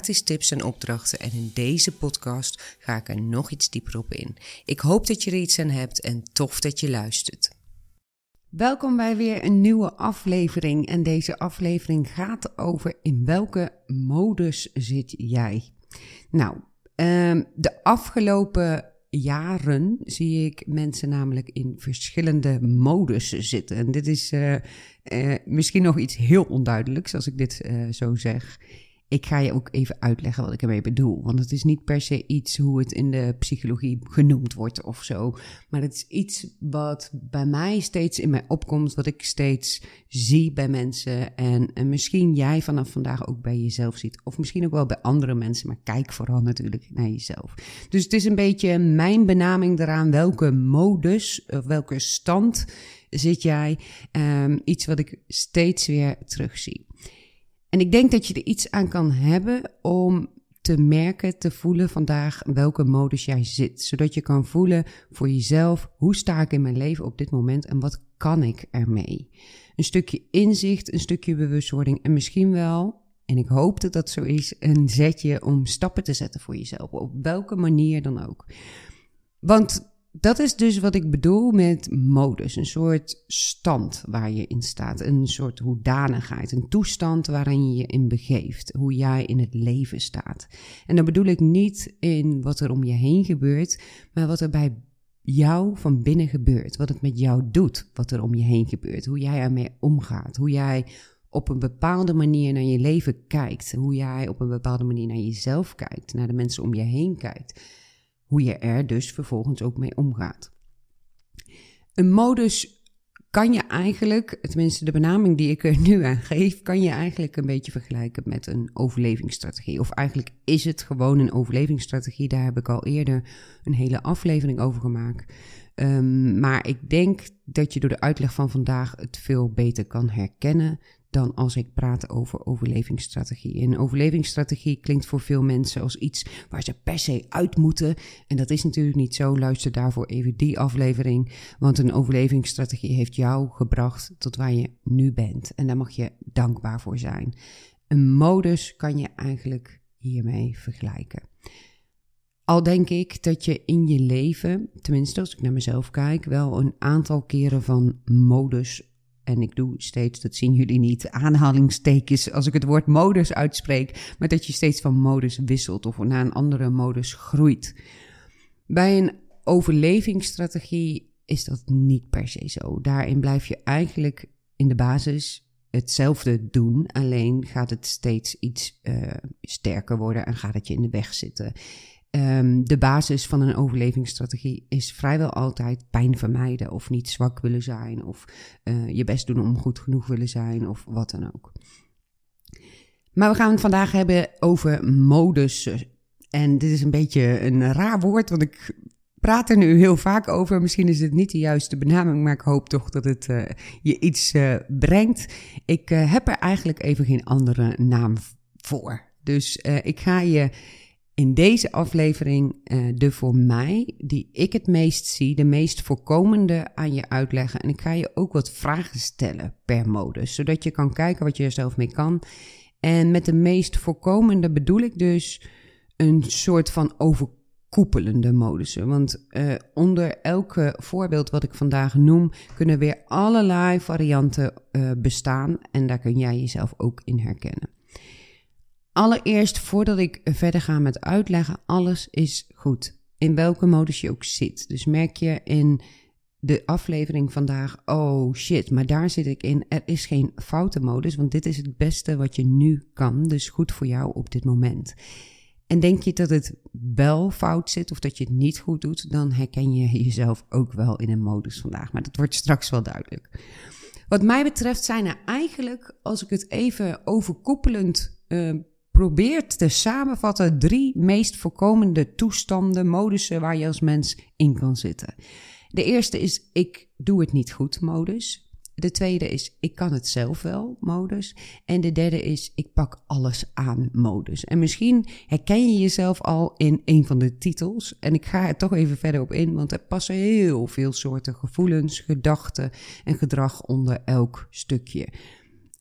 gratis tips en opdrachten en in deze podcast ga ik er nog iets dieper op in. Ik hoop dat je er iets aan hebt en tof dat je luistert. Welkom bij weer een nieuwe aflevering en deze aflevering gaat over in welke modus zit jij? Nou, ehm, de afgelopen jaren zie ik mensen namelijk in verschillende modus zitten. En dit is uh, uh, misschien nog iets heel onduidelijks als ik dit uh, zo zeg ik ga je ook even uitleggen wat ik ermee bedoel. Want het is niet per se iets hoe het in de psychologie genoemd wordt of zo. Maar het is iets wat bij mij steeds in mij opkomt. Wat ik steeds zie bij mensen. En, en misschien jij vanaf vandaag ook bij jezelf ziet. Of misschien ook wel bij andere mensen. Maar kijk vooral natuurlijk naar jezelf. Dus het is een beetje mijn benaming eraan. Welke modus, of welke stand zit jij? Um, iets wat ik steeds weer terugzie. En ik denk dat je er iets aan kan hebben om te merken, te voelen vandaag welke modus jij zit. Zodat je kan voelen voor jezelf, hoe sta ik in mijn leven op dit moment en wat kan ik ermee? Een stukje inzicht, een stukje bewustwording en misschien wel, en ik hoop dat dat zo is, een zetje om stappen te zetten voor jezelf. Op welke manier dan ook. Want dat is dus wat ik bedoel met modus. Een soort stand waar je in staat. Een soort hoedanigheid. Een toestand waarin je je in begeeft. Hoe jij in het leven staat. En dan bedoel ik niet in wat er om je heen gebeurt, maar wat er bij jou van binnen gebeurt. Wat het met jou doet, wat er om je heen gebeurt. Hoe jij ermee omgaat. Hoe jij op een bepaalde manier naar je leven kijkt. Hoe jij op een bepaalde manier naar jezelf kijkt. Naar de mensen om je heen kijkt hoe je er dus vervolgens ook mee omgaat. Een modus kan je eigenlijk, tenminste de benaming die ik er nu aan geef, kan je eigenlijk een beetje vergelijken met een overlevingsstrategie. Of eigenlijk is het gewoon een overlevingsstrategie. Daar heb ik al eerder een hele aflevering over gemaakt. Um, maar ik denk dat je door de uitleg van vandaag het veel beter kan herkennen dan als ik praat over overlevingsstrategie. Een overlevingsstrategie klinkt voor veel mensen als iets waar ze per se uit moeten. En dat is natuurlijk niet zo. Luister daarvoor even die aflevering. Want een overlevingsstrategie heeft jou gebracht tot waar je nu bent. En daar mag je dankbaar voor zijn. Een modus kan je eigenlijk hiermee vergelijken. Al denk ik dat je in je leven, tenminste als ik naar mezelf kijk, wel een aantal keren van modus en ik doe steeds, dat zien jullie niet, aanhalingstekens als ik het woord modus uitspreek, maar dat je steeds van modus wisselt of naar een andere modus groeit. Bij een overlevingsstrategie is dat niet per se zo. Daarin blijf je eigenlijk in de basis hetzelfde doen, alleen gaat het steeds iets uh, sterker worden en gaat het je in de weg zitten. Um, de basis van een overlevingsstrategie is vrijwel altijd pijn vermijden of niet zwak willen zijn of uh, je best doen om goed genoeg willen zijn of wat dan ook. Maar we gaan het vandaag hebben over modussen. En dit is een beetje een raar woord, want ik praat er nu heel vaak over. Misschien is het niet de juiste benaming, maar ik hoop toch dat het uh, je iets uh, brengt. Ik heb er eigenlijk even geen andere naam voor. Dus ik ga je in deze aflevering uh, de voor mij, die ik het meest zie, de meest voorkomende aan je uitleggen. En ik ga je ook wat vragen stellen per modus, zodat je kan kijken wat je er zelf mee kan. En met de meest voorkomende bedoel ik dus een soort van overkoepelende modussen. Want uh, onder elke voorbeeld wat ik vandaag noem, kunnen weer allerlei varianten uh, bestaan. En daar kun jij jezelf ook in herkennen. Allereerst, voordat ik verder ga met uitleggen, alles is goed. In welke modus je ook zit. Dus merk je in de aflevering vandaag, oh shit, maar daar zit ik in. Er is geen foute modus, want dit is het beste wat je nu kan. Dus goed voor jou op dit moment. En denk je dat het wel fout zit of dat je het niet goed doet, dan herken je jezelf ook wel in een modus vandaag. Maar dat wordt straks wel duidelijk. Wat mij betreft zijn er eigenlijk, als ik het even overkoepelend uh, probeert te samenvatten drie meest voorkomende toestanden, modussen waar je als mens in kan zitten. De eerste is ik doe het niet goed modus. De tweede is ik kan het zelf wel modus. En de derde is ik pak alles aan modus. En misschien herken je jezelf al in een van de titels. En ik ga er toch even verder op in, want er passen heel veel soorten gevoelens, gedachten en gedrag onder elk stukje.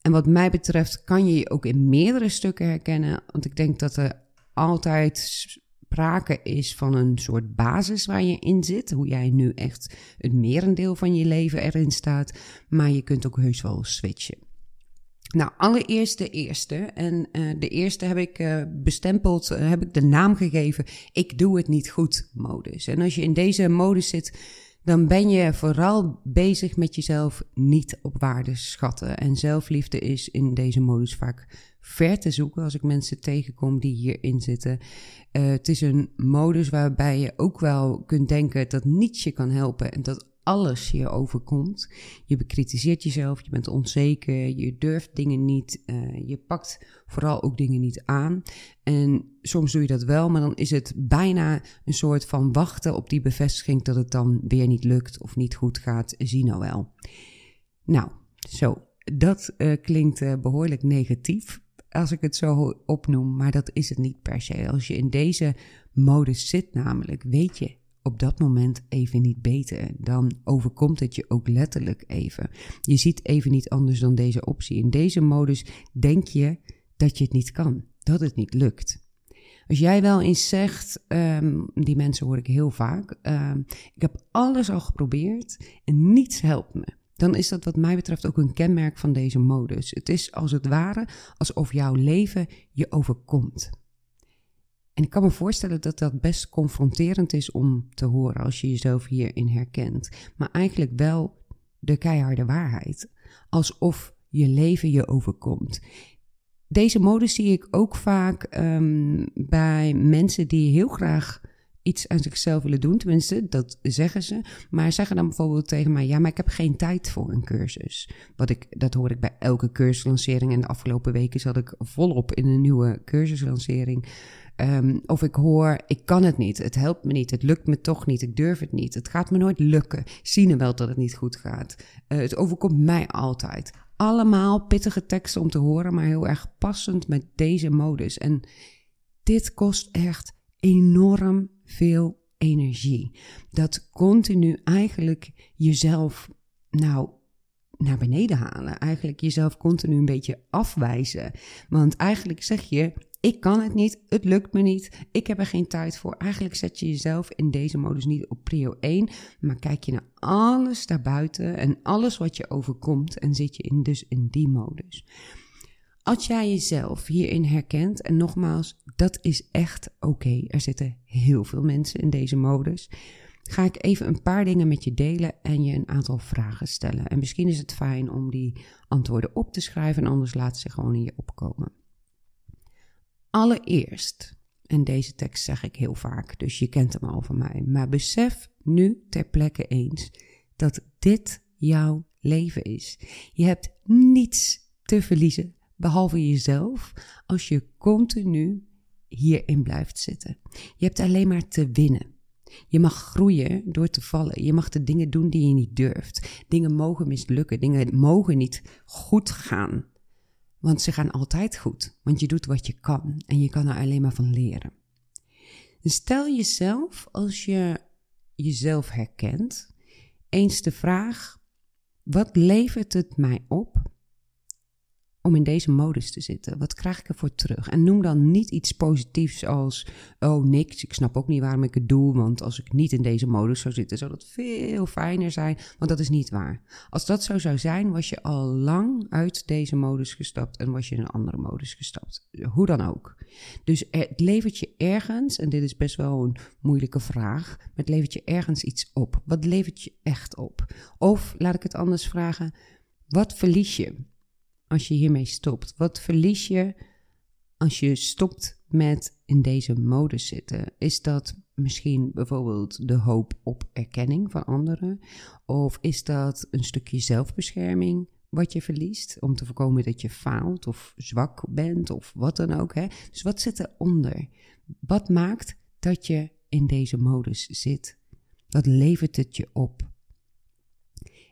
En wat mij betreft kan je je ook in meerdere stukken herkennen, want ik denk dat er altijd sprake is van een soort basis waar je in zit. Hoe jij nu echt het merendeel van je leven erin staat. Maar je kunt ook heus wel switchen. Nou, allereerst de eerste. En uh, de eerste heb ik uh, bestempeld, uh, heb ik de naam gegeven. Ik doe het niet goed modus. En als je in deze modus zit, dan ben je vooral bezig met jezelf niet op waarde schatten. En zelfliefde is in deze modus vaak ver te zoeken als ik mensen tegenkom die hierin zitten. Uh, het is een modus waarbij je ook wel kunt denken dat niets je kan helpen en dat alles je overkomt. Je bekritiseert jezelf, je bent onzeker, je durft dingen niet, uh, je pakt vooral ook dingen niet aan. En soms doe je dat wel, maar dan is het bijna een soort van wachten op die bevestiging dat het dan weer niet lukt of niet goed gaat. Zie nou wel. Nou, zo. Dat uh, klinkt uh, behoorlijk negatief als ik het zo opnoem, maar dat is het niet per se. Als je in deze modus zit, namelijk, weet je op dat moment even niet beter. Dan overkomt het je ook letterlijk even. Je ziet even niet anders dan deze optie. In deze modus denk je dat je het niet kan, dat het niet lukt. Als jij wel eens zegt, um, die mensen hoor ik heel vaak, um, ik heb alles al geprobeerd en niets helpt me dan is dat wat mij betreft ook een kenmerk van deze modus. Het is als het ware alsof jouw leven je overkomt. En ik kan me voorstellen dat dat best confronterend is om te horen als je jezelf hierin herkent. Maar eigenlijk wel de keiharde waarheid. Alsof je leven je overkomt. Deze modus zie ik ook vaak um, bij mensen die heel graag iets aan zichzelf willen doen. Tenminste, dat zeggen ze. Maar zeggen dan bijvoorbeeld tegen mij: Ja, maar ik heb geen tijd voor een cursus. Wat ik, dat hoor ik bij elke cursuslancering. En de afgelopen weken zat ik volop in een nieuwe cursuslancering. Um, of ik hoor, ik kan het niet, het helpt me niet, het lukt me toch niet, ik durf het niet, het gaat me nooit lukken. Zien wel dat het niet goed gaat. Uh, het overkomt mij altijd. Allemaal pittige teksten om te horen, maar heel erg passend met deze modus. En dit kost echt enorm veel energie. Dat continu eigenlijk jezelf, nou, naar beneden halen. Eigenlijk jezelf continu een beetje afwijzen. Want eigenlijk zeg je: ik kan het niet, het lukt me niet, ik heb er geen tijd voor. Eigenlijk zet je jezelf in deze modus niet op prio 1, maar kijk je naar alles daarbuiten en alles wat je overkomt en zit je in, dus in die modus. Als jij jezelf hierin herkent, en nogmaals, dat is echt oké. Er zitten heel veel mensen in deze modus. Ga ik even een paar dingen met je delen en je een aantal vragen stellen. En misschien is het fijn om die antwoorden op te schrijven, en anders laat ze gewoon in je opkomen. Allereerst, en deze tekst zeg ik heel vaak, dus je kent hem al van mij, maar besef nu ter plekke eens dat dit jouw leven is. Je hebt niets te verliezen behalve jezelf, als je continu hierin blijft zitten. Je hebt alleen maar te winnen. Je mag groeien door te vallen. Je mag de dingen doen die je niet durft. Dingen mogen mislukken. Dingen mogen niet goed gaan. Want ze gaan altijd goed. Want je doet wat je kan. En je kan er alleen maar van leren. stel jezelf, als je jezelf herkent, eens de vraag: wat levert het mij op om in deze modus te zitten? Wat krijg ik ervoor terug? En noem dan niet iets positiefs als: Oh, niks. Ik snap ook niet waarom ik het doe. Want als ik niet in deze modus zou zitten, zou dat veel fijner zijn. Want dat is niet waar. Als dat zo zou zijn, was je al lang uit deze modus gestapt en was je in een andere modus gestapt. Hoe dan ook. Dus het levert je ergens, en dit is best wel een moeilijke vraag, maar het levert je ergens iets op. Wat levert je echt op? Of laat ik het anders vragen: wat verlies je? Als je hiermee stopt? Wat verlies je als je stopt met in deze modus zitten? Is dat misschien bijvoorbeeld de hoop op erkenning van anderen? Of is dat een stukje zelfbescherming wat je verliest, om te voorkomen dat je faalt of zwak bent of wat dan ook. Hè? Dus wat zit eronder? Wat maakt dat je in deze modus zit? Wat levert het je op?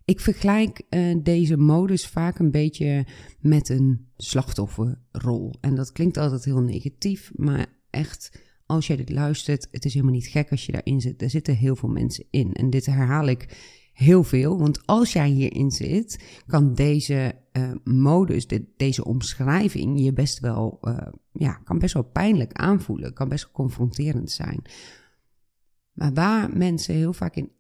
Ik vergelijk uh, deze modus vaak een beetje met een slachtofferrol. En dat klinkt altijd heel negatief, maar echt, als jij dit luistert, het is helemaal niet gek als je daarin zit. Er zitten heel veel mensen in. En dit herhaal ik heel veel, want als jij hierin zit, kan deze uh, modus, de, deze omschrijving je best wel, uh, ja, kan best wel pijnlijk aanvoelen, kan best wel confronterend zijn. Maar waar mensen heel vaak in,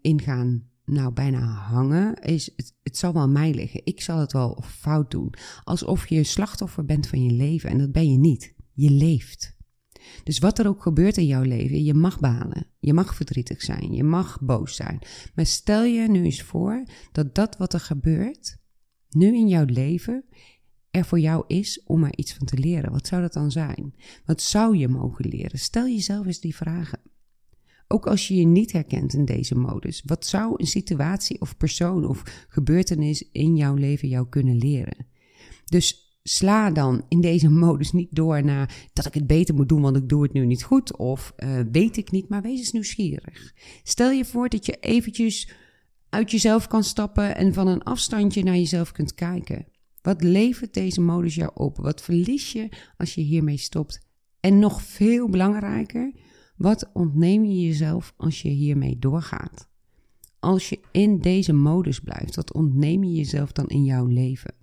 in gaan nou bijna hangen, is het, het zal wel mij liggen. Ik zal het wel fout doen. Alsof je slachtoffer bent van je leven. En dat ben je niet. Je leeft. Dus wat er ook gebeurt in jouw leven, je mag balen. Je mag verdrietig zijn. Je mag boos zijn. Maar stel je nu eens voor dat dat wat er gebeurt, nu in jouw leven, er voor jou is om er iets van te leren. Wat zou dat dan zijn? Wat zou je mogen leren? Stel jezelf eens die vragen. Ook als je je niet herkent in deze modus, wat zou een situatie of persoon of gebeurtenis in jouw leven jou kunnen leren? Dus sla dan in deze modus niet door naar dat ik het beter moet doen, want ik doe het nu niet goed, of uh, weet ik niet, maar wees eens nieuwsgierig. Stel je voor dat je eventjes uit jezelf kan stappen en van een afstandje naar jezelf kunt kijken. Wat levert deze modus jou op? Wat verlies je als je hiermee stopt? En nog veel belangrijker, wat ontneem je jezelf als je hiermee doorgaat? Als je in deze modus blijft, wat ontneem je jezelf dan in jouw leven?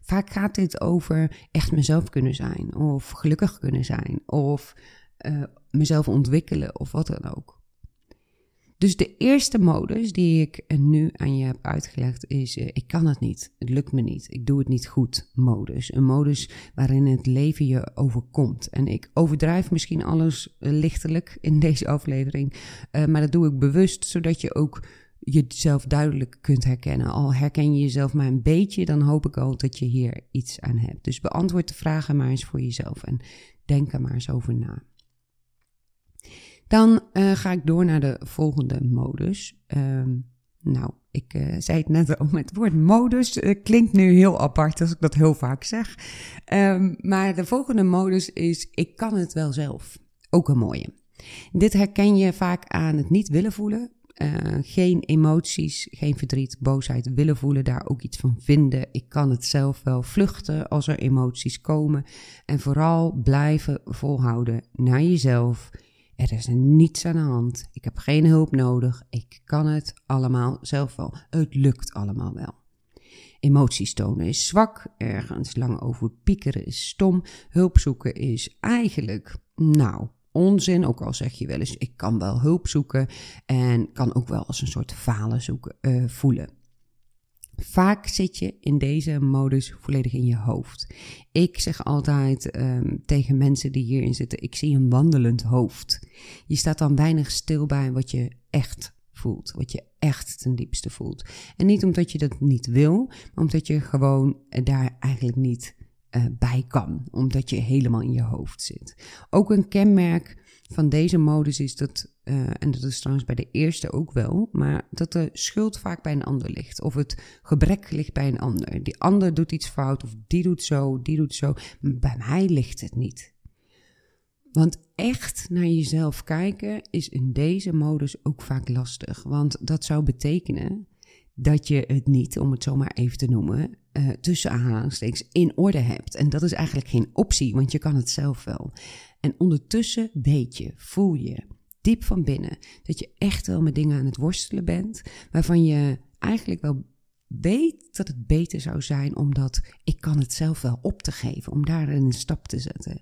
Vaak gaat dit over echt mezelf kunnen zijn, of gelukkig kunnen zijn, of uh, mezelf ontwikkelen, of wat dan ook. Dus de eerste modus die ik nu aan je heb uitgelegd is: uh, ik kan het niet, het lukt me niet, ik doe het niet goed. Modus. Een modus waarin het leven je overkomt. En ik overdrijf misschien alles uh, lichtelijk in deze aflevering, uh, maar dat doe ik bewust zodat je ook jezelf duidelijk kunt herkennen. Al herken je jezelf maar een beetje, dan hoop ik al dat je hier iets aan hebt. Dus beantwoord de vragen maar eens voor jezelf en denk er maar eens over na. Dan uh, ga ik door naar de volgende modus. Um, nou, ik uh, zei het net al, het woord modus uh, klinkt nu heel apart als ik dat heel vaak zeg. Um, maar de volgende modus is, ik kan het wel zelf. Ook een mooie. Dit herken je vaak aan het niet willen voelen. Geen emoties, geen verdriet, boosheid willen voelen, daar ook iets van vinden. Ik kan het zelf wel vluchten als er emoties komen. En vooral blijven volhouden naar jezelf er is niets aan de hand. Ik heb geen hulp nodig. Ik kan het allemaal zelf wel. Het lukt allemaal wel. Emoties tonen is zwak, ergens lang over piekeren is stom, hulp zoeken is eigenlijk, nou, onzin. Ook al zeg je wel eens, ik kan wel hulp zoeken en kan ook wel als een soort falen zoeken, uh, voelen. Vaak zit je in deze modus volledig in je hoofd. Ik zeg altijd um, tegen mensen die hierin zitten: ik zie een wandelend hoofd. Je staat dan weinig stil bij wat je echt voelt, wat je echt ten diepste voelt. En niet omdat je dat niet wil, maar omdat je gewoon daar eigenlijk niet uh, bij kan, omdat je helemaal in je hoofd zit. Ook een kenmerk van deze modus is dat, uh, en dat is trouwens bij de eerste ook wel, maar dat de schuld vaak bij een ander ligt. Of het gebrek ligt bij een ander. Die ander doet iets fout, of die doet zo, die doet zo. Bij mij ligt het niet. Want echt naar jezelf kijken is in deze modus ook vaak lastig. Want dat zou betekenen dat je het niet, om het zo maar even te noemen, uh, tussen aanhalingstekens in orde hebt. En dat is eigenlijk geen optie, want je kan het zelf wel. En ondertussen weet je, voel je diep van binnen dat je echt wel met dingen aan het worstelen bent, waarvan je eigenlijk wel weet dat het beter zou zijn omdat ik kan het zelf wel op te geven, om daar een stap te zetten.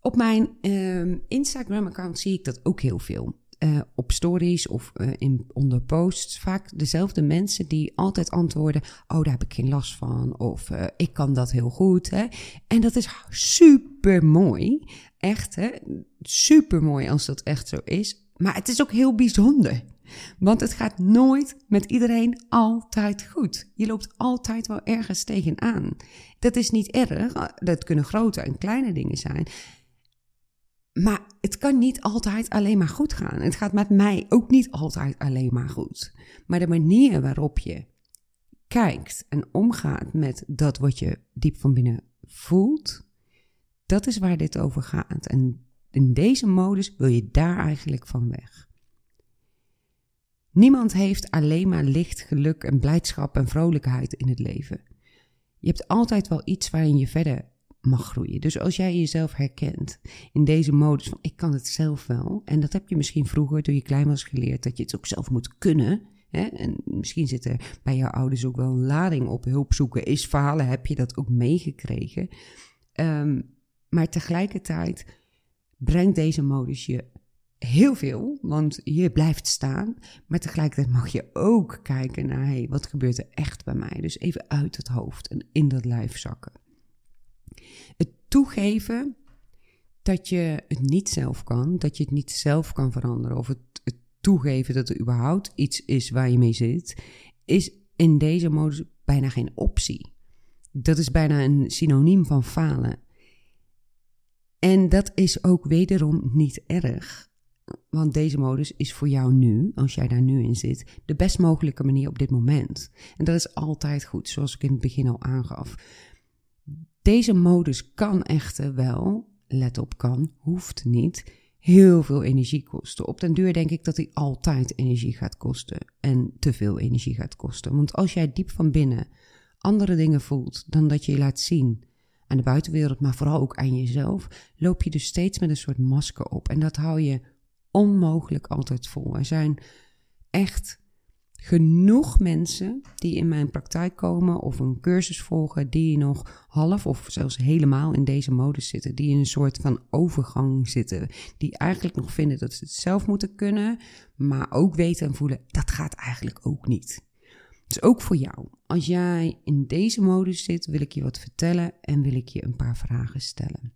Op mijn uh, Instagram-account zie ik dat ook heel veel. Uh, op stories of uh, in, onder posts vaak dezelfde mensen die altijd antwoorden: Oh, daar heb ik geen last van. Of uh, ik kan dat heel goed. Hè? En dat is super mooi. Echt, hè? super mooi als dat echt zo is. Maar het is ook heel bijzonder. Want het gaat nooit met iedereen altijd goed. Je loopt altijd wel ergens tegenaan. Dat is niet erg. Dat kunnen grote en kleine dingen zijn. Maar het kan niet altijd alleen maar goed gaan. Het gaat met mij ook niet altijd alleen maar goed. Maar de manier waarop je kijkt en omgaat met dat wat je diep van binnen voelt, dat is waar dit over gaat. En in deze modus wil je daar eigenlijk van weg. Niemand heeft alleen maar licht, geluk en blijdschap en vrolijkheid in het leven. Je hebt altijd wel iets waarin je verder mag groeien. Dus als jij jezelf herkent in deze modus van ik kan het zelf wel, en dat heb je misschien vroeger toen je klein was geleerd dat je het ook zelf moet kunnen. Hè? En misschien zit er bij jouw ouders ook wel een lading op hulp zoeken. Is verhalen, heb je dat ook meegekregen? Um, maar tegelijkertijd brengt deze modus je heel veel, want je blijft staan. Maar tegelijkertijd mag je ook kijken naar, hey, wat gebeurt er echt bij mij? Dus even uit het hoofd en in dat lijf zakken. Het toegeven dat je het niet zelf kan, dat je het niet zelf kan veranderen, of het, het toegeven dat er überhaupt iets is waar je mee zit, is in deze modus bijna geen optie. Dat is bijna een synoniem van falen. En dat is ook wederom niet erg. Want deze modus is voor jou nu, als jij daar nu in zit, de best mogelijke manier op dit moment. En dat is altijd goed, zoals ik in het begin al aangaf. Deze modus kan echter wel, let op kan, hoeft niet, heel veel energie kosten. Op den duur denk ik dat hij altijd energie gaat kosten en te veel energie gaat kosten. Want als jij diep van binnen andere dingen voelt dan dat je je laat zien aan de buitenwereld, maar vooral ook aan jezelf, loop je dus steeds met een soort masker op. En dat hou je onmogelijk altijd vol. Er zijn echt genoeg mensen die in mijn praktijk komen of een cursus volgen, die nog half of zelfs helemaal in deze modus zitten, die in een soort van overgang zitten, die eigenlijk nog vinden dat ze het zelf moeten kunnen, maar ook weten en voelen dat gaat eigenlijk ook niet. Dus ook voor jou. Als jij in deze modus zit, wil ik je wat vertellen en wil ik je een paar vragen stellen.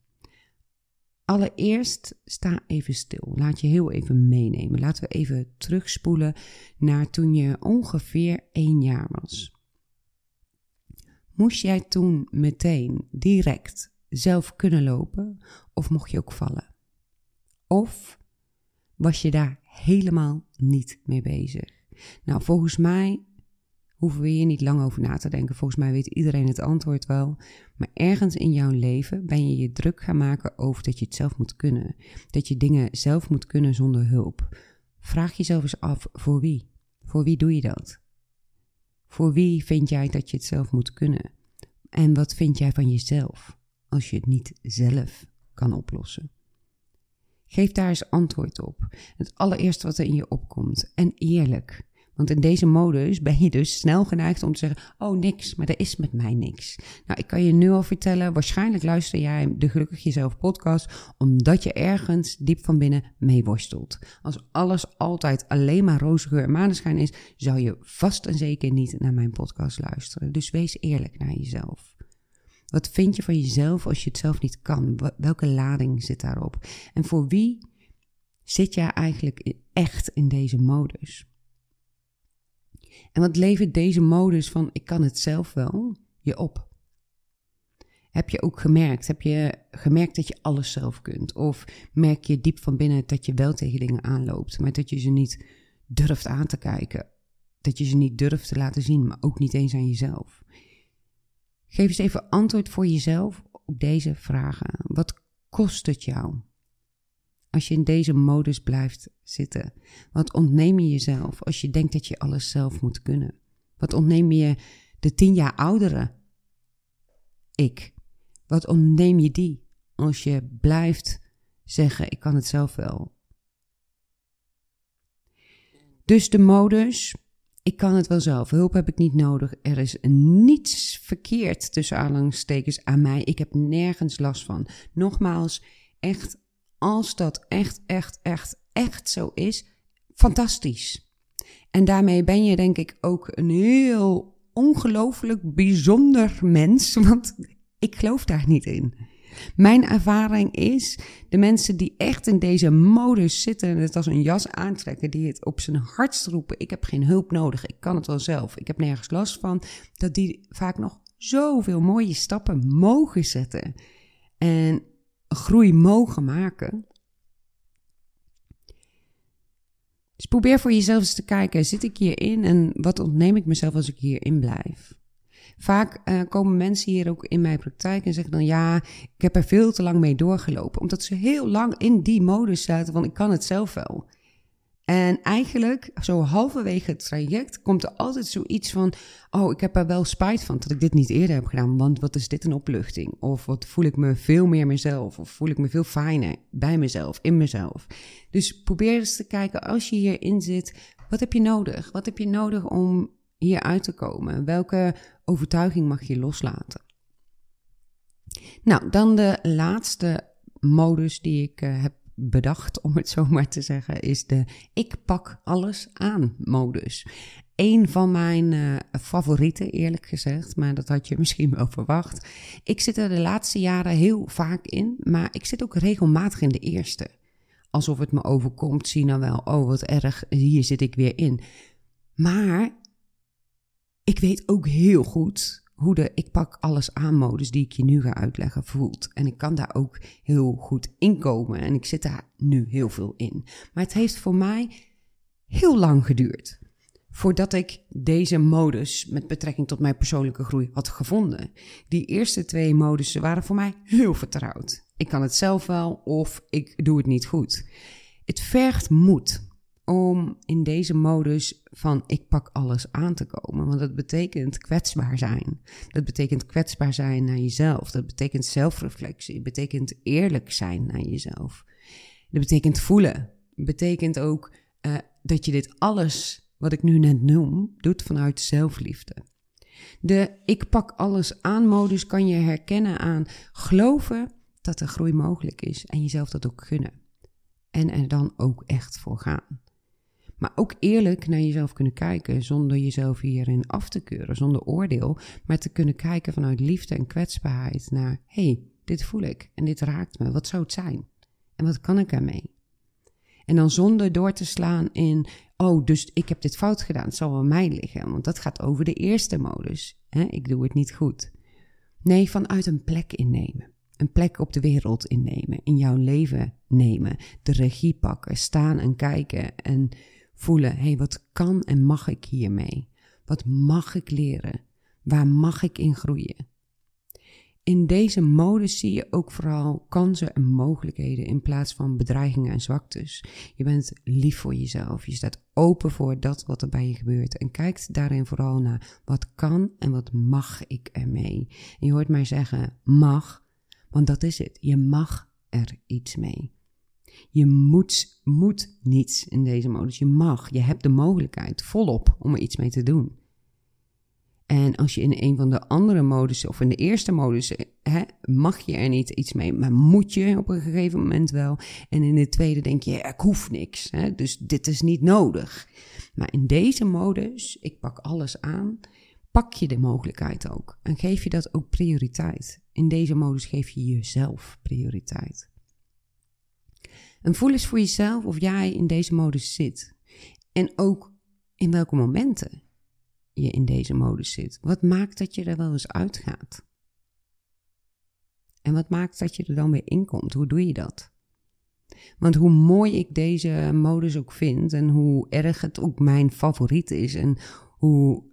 Allereerst sta even stil. Laat je heel even meenemen. Laten we even terugspoelen naar toen je ongeveer één jaar was. Moest jij toen meteen direct zelf kunnen lopen of mocht je ook vallen? Of was je daar helemaal niet mee bezig? Nou, volgens mij hoeven we hier niet lang over na te denken. Volgens mij weet iedereen het antwoord wel. Maar ergens in jouw leven ben je je druk gaan maken over dat je het zelf moet kunnen. Dat je dingen zelf moet kunnen zonder hulp. Vraag jezelf eens af, voor wie? Voor wie doe je dat? Voor wie vind jij dat je het zelf moet kunnen? En wat vind jij van jezelf als je het niet zelf kan oplossen? Geef daar eens antwoord op. Het allereerste wat er in je opkomt. En eerlijk. Want in deze modus ben je dus snel geneigd om te zeggen: Oh, niks, maar er is met mij niks. Nou, ik kan je nu al vertellen: waarschijnlijk luister jij de Gelukkig Jezelf podcast omdat je ergens diep van binnen mee worstelt. Als alles altijd alleen maar roze geur en maneschijn is, zou je vast en zeker niet naar mijn podcast luisteren. Dus wees eerlijk naar jezelf. Wat vind je van jezelf als je het zelf niet kan? Welke lading zit daarop? En voor wie zit jij eigenlijk echt in deze modus? En wat levert deze modus van ik kan het zelf wel je op? Heb je ook gemerkt? Heb je gemerkt dat je alles zelf kunt? Of merk je diep van binnen dat je wel tegen dingen aanloopt, maar dat je ze niet durft aan te kijken? Dat je ze niet durft te laten zien, maar ook niet eens aan jezelf? Geef eens even antwoord voor jezelf op deze vragen. Wat kost het jou? Als je in deze modus blijft zitten? Wat ontneem je jezelf als je denkt dat je alles zelf moet kunnen? Wat ontneem je de tien jaar oudere ik? Wat ontneem je die als je blijft zeggen: Ik kan het zelf wel? Dus de modus, ik kan het wel zelf. Hulp heb ik niet nodig. Er is niets verkeerd tussen aanhalingstekens aan mij. Ik heb nergens last van. Nogmaals, echt als dat echt, echt, echt, echt zo is, fantastisch. En daarmee ben je denk ik ook een heel ongelooflijk bijzonder mens, want ik geloof daar niet in. Mijn ervaring is, de mensen die echt in deze modus zitten en het als een jas aantrekken, die het op zijn hardst roepen, ik heb geen hulp nodig, ik kan het wel zelf, ik heb nergens last van, dat die vaak nog zoveel mooie stappen mogen zetten. En groei mogen maken. Dus probeer voor jezelf eens te kijken: zit ik hierin en wat ontneem ik mezelf als ik hierin blijf? Vaak eh, komen mensen hier ook in mijn praktijk en zeggen dan: Ja, ik heb er veel te lang mee doorgelopen. Omdat ze heel lang in die modus zaten, want ik kan het zelf wel. En eigenlijk, zo halverwege het traject, komt er altijd zoiets van: Oh, ik heb er wel spijt van dat ik dit niet eerder heb gedaan. Want wat is dit een opluchting? Of wat voel ik me veel meer mezelf? Of voel ik me veel fijner bij mezelf, in mezelf? Dus probeer eens te kijken, als je hierin zit, wat heb je nodig? Wat heb je nodig om hier uit te komen? Welke overtuiging mag je loslaten? Nou, dan de laatste modus die ik uh, heb bedacht, om het zo maar te zeggen, is de ik pak alles aan modus. Een van mijn uh, favorieten, eerlijk gezegd, maar dat had je misschien wel verwacht. Ik zit er de laatste jaren heel vaak in, maar ik zit ook regelmatig in de eerste. Alsof het me overkomt, zie nou wel, oh wat erg, hier zit ik weer in. Maar ik weet ook heel goed hoe de ik pak alles aan modus die ik je nu ga uitleggen voelt. En ik kan daar ook heel goed in komen en ik zit daar nu heel veel in. Maar het heeft voor mij heel lang geduurd voordat ik deze modus met betrekking tot mijn persoonlijke groei had gevonden. Die eerste twee modussen waren voor mij heel vertrouwd. Ik kan het zelf wel of ik doe het niet goed. Het vergt moed om in deze modus van ik pak alles aan te komen. Want dat betekent kwetsbaar zijn. Dat betekent kwetsbaar zijn naar jezelf. Dat betekent zelfreflectie. Dat betekent eerlijk zijn naar jezelf. Dat betekent voelen. Dat betekent ook uh, dat je dit alles wat ik nu net noem, doet vanuit zelfliefde. De ik pak alles aan modus kan je herkennen aan geloven dat er groei mogelijk is en jezelf dat ook gunnen. En er dan ook echt voor gaan. Maar ook eerlijk naar jezelf kunnen kijken zonder jezelf hierin af te keuren, zonder oordeel, maar te kunnen kijken vanuit liefde en kwetsbaarheid naar: hey, dit voel ik en dit raakt me. Wat zou het zijn? En wat kan ik ermee? En dan zonder door te slaan in: oh, dus ik heb dit fout gedaan, het zal aan mij liggen. Want dat gaat over de eerste modus. Hè? Ik doe het niet goed. Nee, vanuit een plek innemen. Een plek op de wereld innemen, in jouw leven nemen, de regie pakken, staan en kijken en voelen, hé, hey, wat kan en mag ik hiermee? Wat mag ik leren? Waar mag ik in groeien? In deze modus zie je ook vooral kansen en mogelijkheden in plaats van bedreigingen en zwaktes. Je bent lief voor jezelf. Je staat open voor dat wat er bij je gebeurt. En kijkt daarin vooral naar wat kan en wat mag ik ermee. En je hoort mij zeggen mag, want dat is het. Je mag er iets mee. Je moet, moet niets in deze modus. Je mag, je hebt de mogelijkheid volop om er iets mee te doen. En als je in een van de andere modussen of in de eerste modus hè, mag je er niet iets mee, maar moet je op een gegeven moment wel. En in de tweede denk je, ik hoef niks, hè, dus dit is niet nodig. Maar in deze modus, ik pak alles aan, pak je de mogelijkheid ook en geef je dat ook prioriteit. In deze modus geef je jezelf prioriteit. En voel eens voor jezelf of jij in deze modus zit. En ook in welke momenten je in deze modus zit. Wat maakt dat je er wel eens uitgaat? En wat maakt dat je er dan weer in komt? Hoe doe je dat? Want hoe mooi ik deze modus ook vind en hoe erg het ook mijn favoriet is en hoe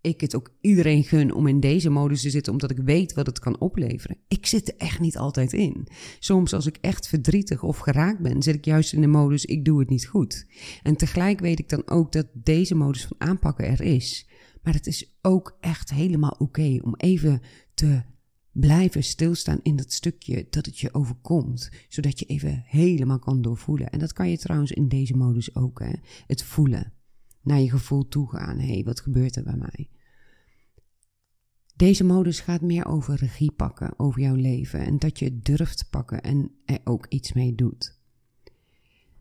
ik het ook iedereen gun om in deze modus te zitten, omdat ik weet wat het kan opleveren. Ik zit er echt niet altijd in. Soms als ik echt verdrietig of geraakt ben, zit ik juist in de modus ik doe het niet goed. En tegelijk weet ik dan ook dat deze modus van aanpakken er is. Maar het is ook echt helemaal oké om even te blijven stilstaan in dat stukje dat het je overkomt, zodat je even helemaal kan doorvoelen. En dat kan je trouwens in deze modus ook, hè? het voelen naar je gevoel toe gaan. Hé, hey, wat gebeurt er bij mij? Deze modus gaat meer over regie pakken over jouw leven en dat je durft pakken en er ook iets mee doet.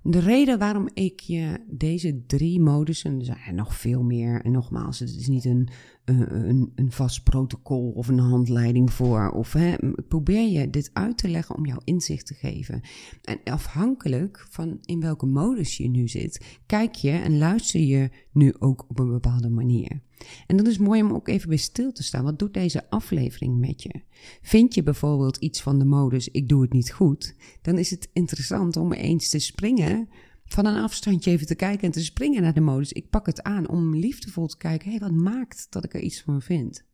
De reden waarom ik je deze drie modussen, er zijn nog veel meer, en nogmaals, het is niet een, een, een vast protocol of een handleiding voor, of hè, probeer je dit uit te leggen om jou inzicht te geven. En afhankelijk van in welke modus je nu zit, kijk je en luister je nu ook op een bepaalde manier. En dat is mooi om ook even bij stil te staan. Wat doet deze aflevering met je? Vind je bijvoorbeeld iets van de modus ik doe het niet goed? Dan is het interessant om eens te springen van een afstandje even te kijken en te springen naar de modus. Ik pak het aan om liefdevol te kijken. Hé, hey, wat maakt dat ik er iets van vind?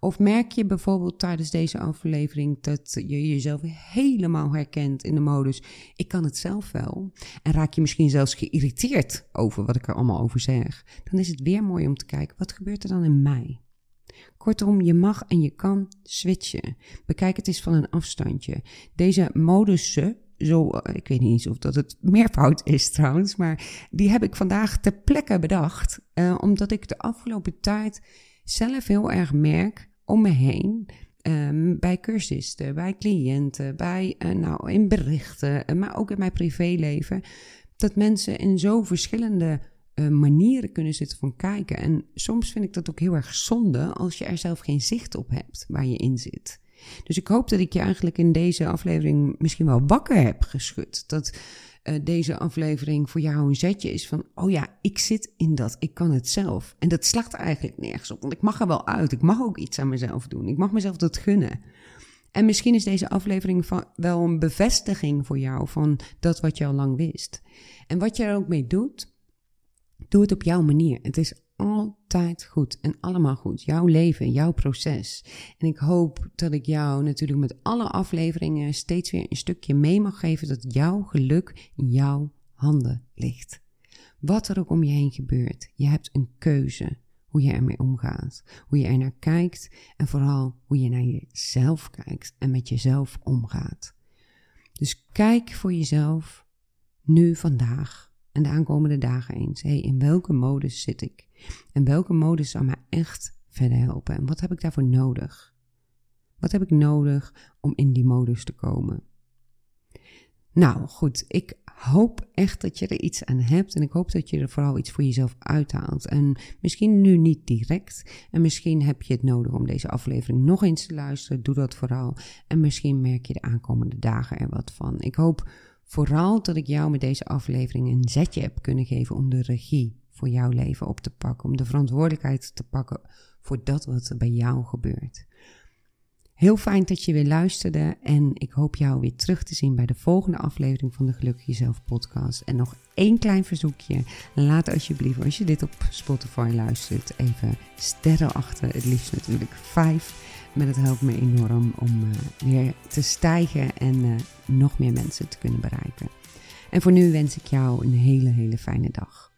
Of merk je bijvoorbeeld tijdens deze aflevering dat je jezelf helemaal herkent in de modus: ik kan het zelf wel. En raak je misschien zelfs geïrriteerd over wat ik er allemaal over zeg. Dan is het weer mooi om te kijken: wat gebeurt er dan in mij? Kortom, je mag en je kan switchen. Bekijk het eens van een afstandje. Deze modussen, zo, eh, ik weet niet eens of dat het meervoud is trouwens, maar die heb ik vandaag ter plekke bedacht. Uh, omdat ik de afgelopen tijd zelf heel erg merk om me heen. Um, bij cursisten, bij cliënten, bij, uh, nou, in berichten, maar ook in mijn privéleven. Dat mensen in zo verschillende uh, manieren kunnen zitten van kijken. En soms vind ik dat ook heel erg zonde als je er zelf geen zicht op hebt waar je in zit. Dus ik hoop dat ik je eigenlijk in deze aflevering misschien wel wakker heb geschud. Dat uh, deze aflevering voor jou een zetje is van: oh ja, ik zit in dat, ik kan het zelf. En dat slacht eigenlijk nergens op, want ik mag er wel uit. Ik mag ook iets aan mezelf doen. Ik mag mezelf dat gunnen. En misschien is deze aflevering van, wel een bevestiging voor jou van dat wat je al lang wist. En wat je er ook mee doet, Doe het op jouw manier. Het is altijd goed en allemaal goed. Jouw leven, jouw proces. En ik hoop dat ik jou natuurlijk met alle afleveringen steeds weer een stukje mee mag geven dat jouw geluk in jouw handen ligt. Wat er ook om je heen gebeurt, je hebt een keuze hoe je ermee omgaat, hoe je er naar kijkt en vooral hoe je naar jezelf kijkt en met jezelf omgaat. Dus kijk voor jezelf nu vandaag en de aankomende dagen eens. hey, in welke modus zit ik? En welke modus zou mij echt verder helpen? En wat heb ik daarvoor nodig? Wat heb ik nodig om in die modus te komen? Nou goed, ik hoop echt dat je er iets aan hebt. En ik hoop dat je er vooral iets voor jezelf uithaalt. En misschien nu niet direct. En misschien heb je het nodig om deze aflevering nog eens te luisteren. Doe dat vooral. En misschien merk je de aankomende dagen er wat van. Ik hoop Vooral dat ik jou met deze aflevering een zetje heb kunnen geven om de regie voor jouw leven op te pakken. Om de verantwoordelijkheid te pakken voor dat wat er bij jou gebeurt. Heel fijn dat je weer luisterde en ik hoop jou weer terug te zien bij de volgende aflevering van de Gelukkig Jezelf podcast. En nog één klein verzoekje. Laat alsjeblieft, als je dit op Spotify luistert, even sterren achter. Het liefst natuurlijk vijf. Maar dat helpt me enorm om uh, weer te stijgen en uh, nog meer mensen te kunnen bereiken. En voor nu wens ik jou een hele, hele fijne dag.